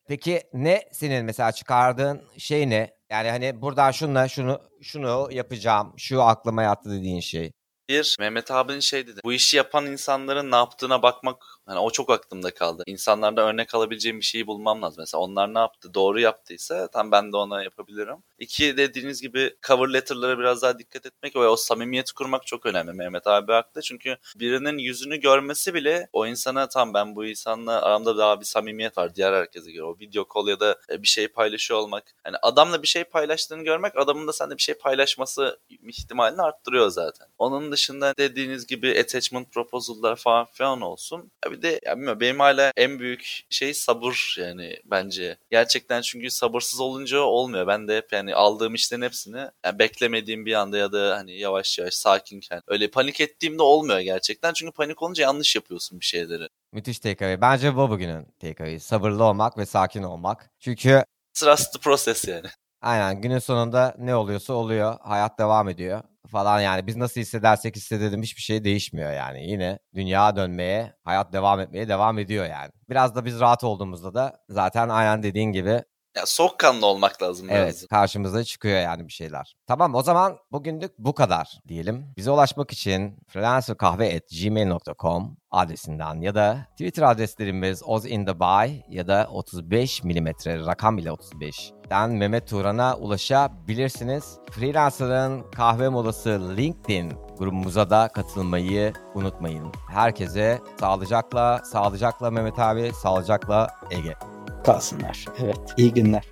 Peki ne senin mesela çıkardığın şey ne? Yani hani buradan şunla şunu şunu yapacağım. Şu aklıma yattı dediğin şey.
Bir, Mehmet abinin şey dedi. Bu işi yapan insanların ne yaptığına bakmak Hani o çok aklımda kaldı. İnsanlarda örnek alabileceğim bir şeyi bulmam lazım. Mesela onlar ne yaptı? Doğru yaptıysa tam ben de ona yapabilirim. İki dediğiniz gibi cover letter'lara biraz daha dikkat etmek ve o samimiyeti kurmak çok önemli. Mehmet abi haklı. Çünkü birinin yüzünü görmesi bile o insana tam ben bu insanla aramda daha bir samimiyet var diğer herkese göre. O video call ya da bir şey paylaşıyor olmak. Hani adamla bir şey paylaştığını görmek adamın da sende bir şey paylaşması ihtimalini arttırıyor zaten. Onun dışında dediğiniz gibi attachment proposal'lar falan filan olsun. Ya bir de ya bilmiyorum, benim hala en büyük şey sabır yani bence. Gerçekten çünkü sabırsız olunca olmuyor. Ben de hep yani aldığım işlerin hepsini yani beklemediğim bir anda ya da hani yavaş yavaş sakinken öyle panik ettiğimde olmuyor gerçekten. Çünkü panik olunca yanlış yapıyorsun bir şeyleri.
Müthiş takeaway. Bence bu bugünün takeaway. Sabırlı olmak ve sakin olmak. Çünkü
Trust the process yani.
Aynen günün sonunda ne oluyorsa oluyor. Hayat devam ediyor falan yani biz nasıl hissedersek hissedelim hiçbir şey değişmiyor yani. Yine dünya dönmeye, hayat devam etmeye devam ediyor yani. Biraz da biz rahat olduğumuzda da zaten aynen dediğin gibi
ya soğukkanlı olmak lazım.
Evet biraz. karşımıza çıkıyor yani bir şeyler. Tamam o zaman bugünlük bu kadar diyelim. Bize ulaşmak için freelancerkahve.gmail.com adresinden ya da Twitter adreslerimiz ozintheby ya da 35 mm rakam ile 35 den Mehmet Turan'a ulaşabilirsiniz. Freelancer'ın kahve molası LinkedIn grubumuza da katılmayı unutmayın. Herkese sağlıcakla, sağlıcakla Mehmet abi, sağlıcakla Ege
kalsınlar. Evet. İyi günler.